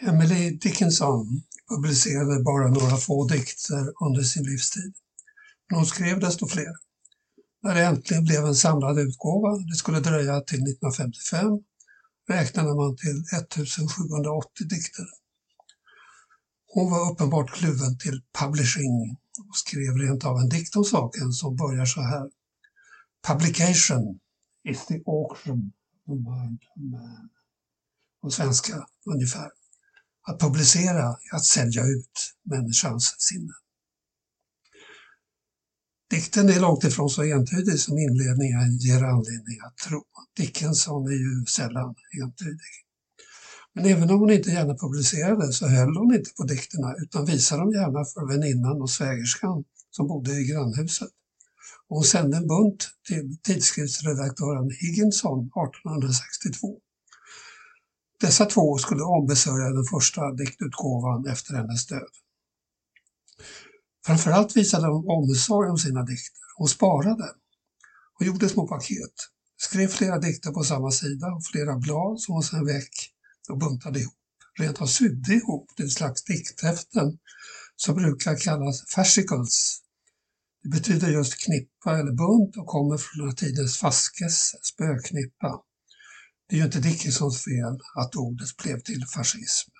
Emily Dickinson publicerade bara några få dikter under sin livstid. Men hon skrev desto fler. När det äntligen blev en samlad utgåva, det skulle dröja till 1955, räknade man till 1780 dikter. Hon var uppenbart kluven till publishing och skrev rent av en dikt om saken som börjar så här. Publication is the auction of mind of man. På svenska ungefär. Att publicera är att sälja ut människans sinne. Dikten är långt ifrån så entydig som inledningen ger anledning att tro. Dickinson är ju sällan entydig. Men även om hon inte gärna publicerade så höll hon inte på dikterna utan visade dem gärna för väninnan och svägerskan som bodde i grannhuset. Och hon sände en bunt till tidskriftsredaktören Higginson 1862. Dessa två skulle ombesörja den första diktutgåvan efter hennes död. Framförallt visade hon omsorg om sina dikter. Hon sparade. och gjorde små paket, skrev flera dikter på samma sida och flera blad som hon sedan väck och buntade ihop. Rent av sydde ihop till ett slags dikthäften som brukar kallas fascicles. Det betyder just knippa eller bunt och kommer från tidens faskes, spöknippa. Det är ju inte Dickinsons fel att ordet blev till fascism.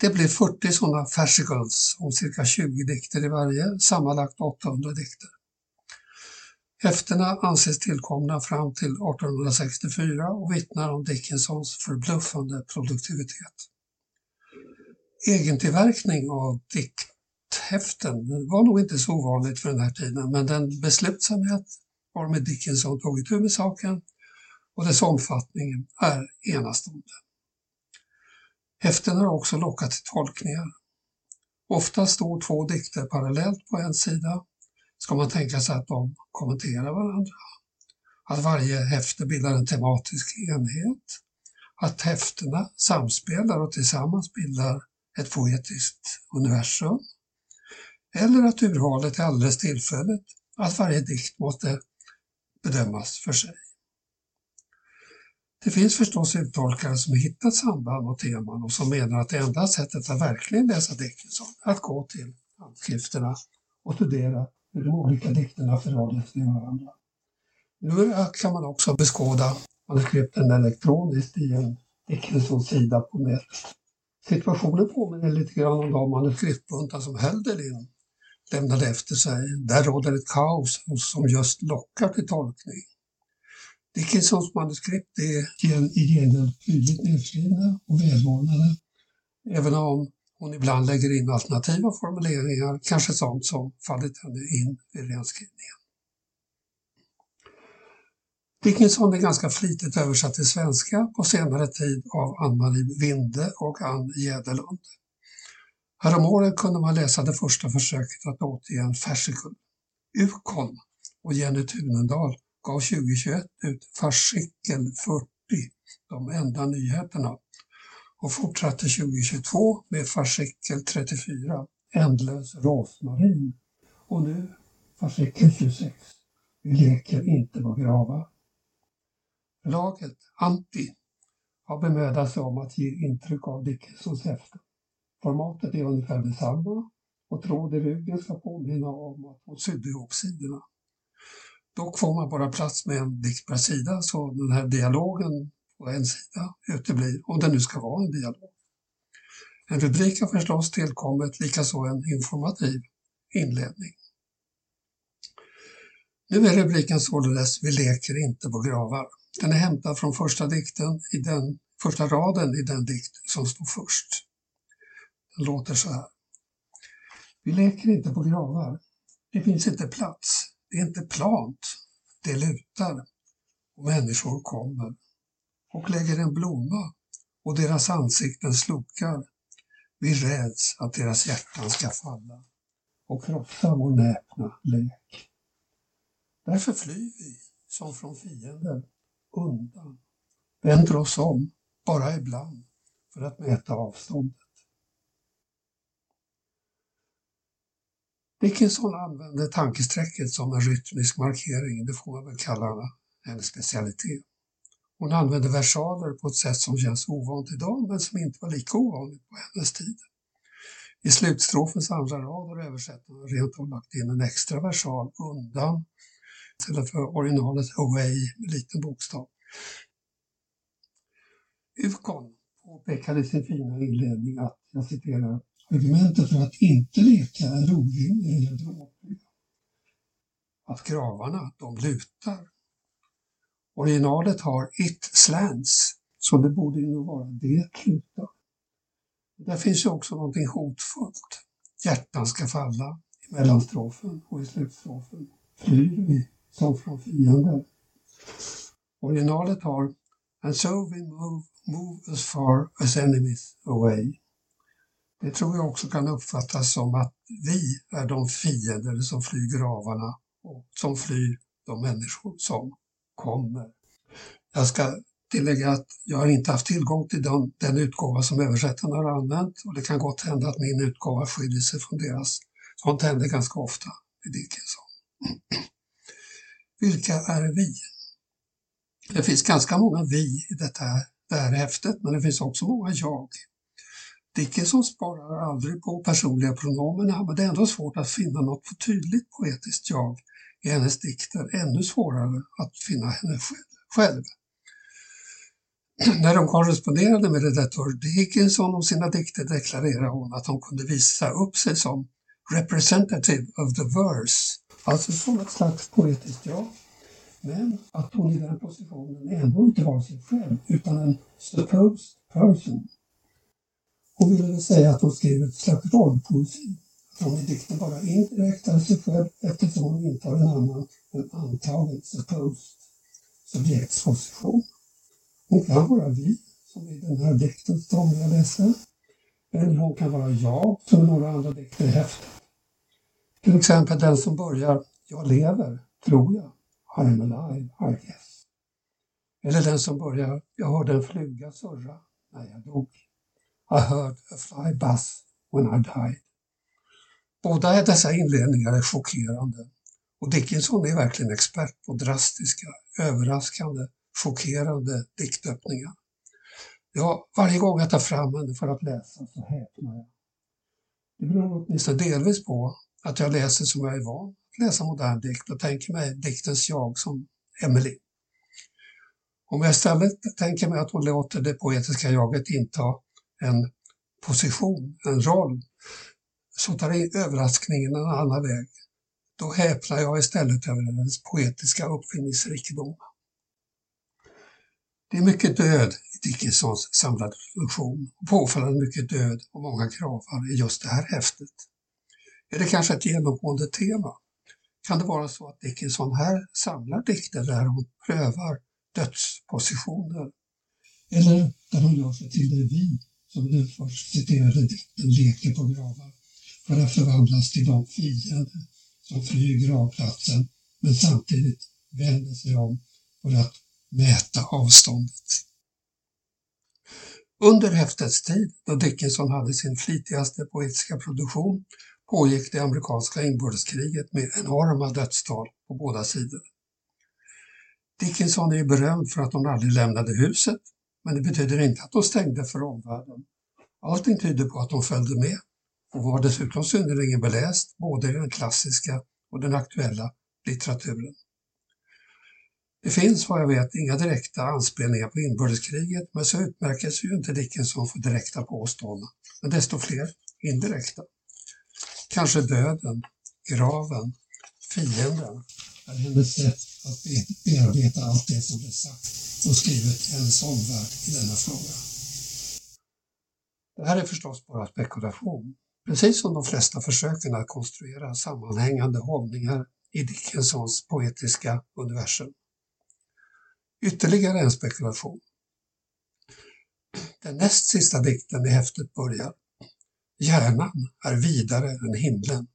Det blev 40 sådana fascicles om cirka 20 dikter i varje, sammanlagt 800 dikter. Häftena anses tillkomna fram till 1864 och vittnar om Dickinsons förbluffande produktivitet. Egentillverkning av dikthäften var nog inte så ovanligt för den här tiden men den beslutsamhet varmed Dickinson tog itu med saken och dess omfattning är enastående. Häften har också lockat till tolkningar. Ofta står två dikter parallellt på en sida. Ska man tänka sig att de kommenterar varandra. Att varje häfte bildar en tematisk enhet. Att häftena samspelar och tillsammans bildar ett poetiskt universum. Eller att urvalet är alldeles tillfälligt, att varje dikt måste bedömas för sig. Det finns förstås uttolkare som hittat samband och teman och som menar att det enda sättet att verkligen läsa Dickinson är att gå till handskrifterna och studera hur de olika dikterna förhåller sig till varandra. Nu eh, kan man också beskåda manuskripten elektroniskt i en Dickinson-sida på nätet. Situationen påminner lite grann om de manuskriptbuntar som Hölderlin lämnade efter sig. Där råder ett kaos som just lockar till tolkning. Dickinsons manuskript är i gengäld tydligt nedskrivna och välordnade, även om hon ibland lägger in alternativa formuleringar, kanske sånt som fallit henne in vid renskrivningen. Dickinson är ganska flitigt översatt till svenska på senare tid av Ann-Marie Winde och Ann Jäderlund. Häromåret kunde man läsa det första försöket att återge en fascicle. Ukon och Jenny Tunendal gav 2021 ut Fascikel 40, de enda nyheterna, och fortsatte 2022 med Fascikel 34, Ändlös rosmarin. Och nu Fascikel 26, Vi leker inte på gravar. Förlaget Anti har bemödat sig om att ge intryck av Dickinsons häften. Formatet är ungefär detsamma och tråd i ryggen ska påminna om att hon sydde ihop sidorna. Dock får man bara plats med en dikt per sida så den här dialogen på en sida uteblir, om det nu ska vara en dialog. En rubrik har förstås tillkommit, likaså en informativ inledning. Nu är rubriken således Vi leker inte på gravar. Den är hämtad från första dikten i den första raden i den dikt som står först. Den låter så här. Vi leker inte på gravar. Det finns inte plats. Det är inte plant, det lutar och människor kommer och lägger en blomma och deras ansikten slokar. Vi räds att deras hjärtan ska falla och krossa vår näpna lek. Därför flyr vi som från fiender undan, vänder oss om bara ibland för att mäta avståndet. Dickinson använde tankesträcket som en rytmisk markering, det får man väl kalla hennes specialitet. Hon använde versaler på ett sätt som känns ovant idag men som inte var lika ovanligt på hennes tid. I slutstrofens andra rad har översättaren rent av lagt in en extra versal undan istället för originalet away med liten bokstav. Ukon påpekade i sin fina inledning att, jag citerar, argumentet för att inte leka är orimliga eller eh, dråpliga. Att gravarna, de lutar. Originalet har it slants, så det borde ju nog vara det lutar. Där finns ju också någonting hotfullt. Hjärtan ska falla i mellanstrofen och i slutstrofen flyr vi som från fienden. Originalet har And so we move, move as far as enemies away. Det tror jag också kan uppfattas som att vi är de fiender som flyr gravarna och som flyr de människor som kommer. Jag ska tillägga att jag har inte haft tillgång till den, den utgåva som översättarna har använt och det kan gott hända att min utgåva skiljer sig från deras. Sånt händer ganska ofta i Dickinson. Vilka är vi? Det finns ganska många vi i detta, det här häftet, men det finns också många jag. Dickinson sparar aldrig på personliga pronomen men det är ändå svårt att finna något tydligt poetiskt jag i hennes dikter, ännu svårare att finna henne själv. När de korresponderade med redaktör Dickinson om sina dikter deklarerade hon att hon kunde visa upp sig som representative of the verse, alltså som ett slags poetiskt jag. Men att hon i den positionen ändå inte var sig själv utan en supposed person. Hon ville väl säga att hon skrev ett slags rollpoesi. Hon i dikten bara indirekt är sig själv eftersom hon intar en annan, en antagen supposed subjektsposition. Hon kan vara vi, som i den här dikten som jag läste. Eller hon kan vara jag, som i några andra dikter i häftet. Till exempel den som börjar Jag lever, tror jag. I'm alive, I guess. Eller den som börjar Jag hörde en fluga surra när jag dog. I heard a fly buzz when I died. Båda dessa inledningar är chockerande och Dickinson är verkligen expert på drastiska, överraskande chockerande diktöppningar. Ja, varje gång jag tar fram henne för att läsa så häpnar jag. Det beror åtminstone delvis på att jag läser som jag är van att läsa modern dikt och tänker mig diktens jag som Emily. Om jag istället tänker mig att hon låter det poetiska jaget inta en position, en roll, så tar överraskningen en annan väg. Då häpnar jag istället över hennes poetiska uppfinningsrikedom. Det är mycket död i Dickinsons samlade produktion påfallande mycket död och många gravar i just det här häftet. Är det kanske ett genomgående tema? Kan det vara så att Dickinson här samlar dikter där hon prövar dödspositioner? Eller där hon gör sig till det vi som den först citerade dikten leker på gravar för att förvandlas till de fiender som flyr gravplatsen men samtidigt vänder sig om för att mäta avståndet. Under häftets tid, då Dickinson hade sin flitigaste poetiska produktion, pågick det amerikanska inbördeskriget med enorma dödstal på båda sidor. Dickinson är berömd för att hon aldrig lämnade huset, men det betyder inte att de stängde för omvärlden. Allting tyder på att de följde med och var dessutom synnerligen beläst både i den klassiska och den aktuella litteraturen. Det finns vad jag vet inga direkta anspelningar på inbördeskriget men så utmärker sig ju inte Dickinson för direkta påståenden, men desto fler indirekta. Kanske döden, graven, fienden är hennes sätt att bearbeta allt det som är sagt och skrivet hennes omvärld i denna fråga. Det här är förstås bara spekulation, precis som de flesta försöken att konstruera sammanhängande hållningar i Dickinsons poetiska universum. Ytterligare en spekulation. Den näst sista dikten i häftet börjar Hjärnan är vidare än himlen.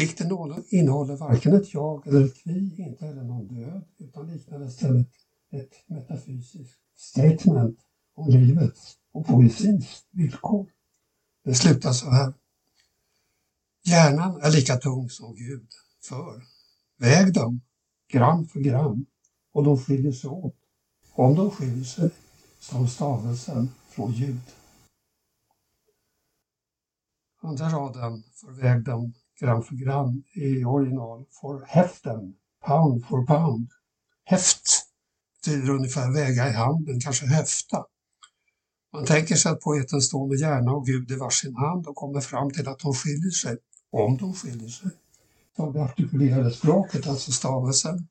Dikten innehåller varken ett jag eller ett vi, inte heller någon död, utan liknar istället ett metafysiskt statement om livets och poesins villkor. Det slutar så här. Hjärnan är lika tung som Gud, för väg dem gram för gram och de skiljer sig åt. Om de skiljer sig som stavelsen från ljud. Andra raden för väg dem gram för gram i original for häften, pound for pound. Häft betyder ungefär väga i handen, kanske höfta. Man tänker sig att poeten står med hjärna och Gud i varsin hand och kommer fram till att de skiljer sig, om de skiljer sig. Av det artikulerade språket, alltså stavelsen,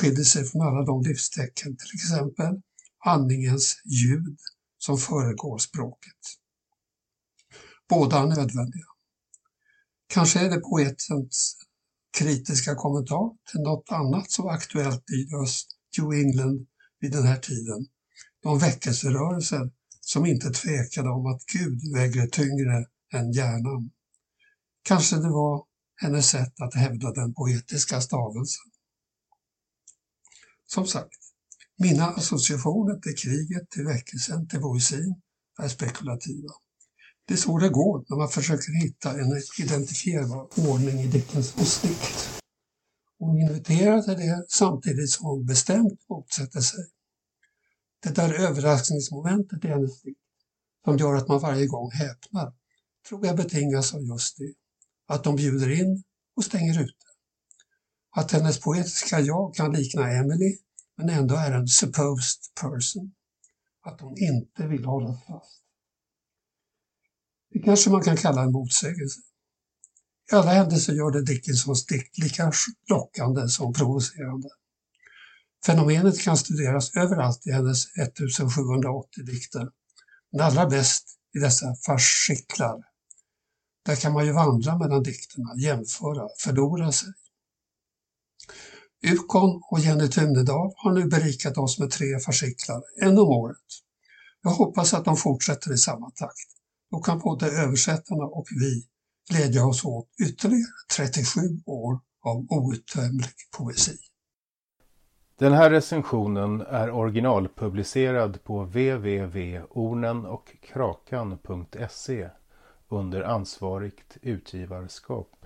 skiljer sig från alla de livstecken, till exempel andningens ljud som föregår språket. Båda är nödvändiga. Kanske är det poetens kritiska kommentar till något annat som var aktuellt i öst New England vid den här tiden. De väckelserörelser som inte tvekade om att Gud väger tyngre än hjärnan. Kanske det var hennes sätt att hävda den poetiska stavelsen. Som sagt, mina associationer till kriget, till väckelsen, till poesin är spekulativa. Det är så det går när man försöker hitta en identifierbar ordning i Dickens dikt. Hon inviterar till det samtidigt som hon bestämt motsätter sig. Det där överraskningsmomentet i hennes dikt som gör att man varje gång häpnar tror jag betingas av just det. Att de bjuder in och stänger ute. Att hennes poetiska jag kan likna Emily men ändå är en supposed person. Att hon inte vill hålla fast. Det kanske man kan kalla en motsägelse. I alla händelser gör det Dickinsons dikt lika lockande som provocerande. Fenomenet kan studeras överallt i hennes 1780 dikter, men allra bäst i dessa fasciklar. Där kan man ju vandra mellan dikterna, jämföra, förlora sig. Ukon och Jenny Tunedal har nu berikat oss med tre fasciklar, en om året. Jag hoppas att de fortsätter i samma takt. Då kan både översättarna och vi glädja oss åt ytterligare 37 år av outtömlig poesi. Den här recensionen är originalpublicerad på www.ornenochkrakan.se under ansvarigt utgivarskap.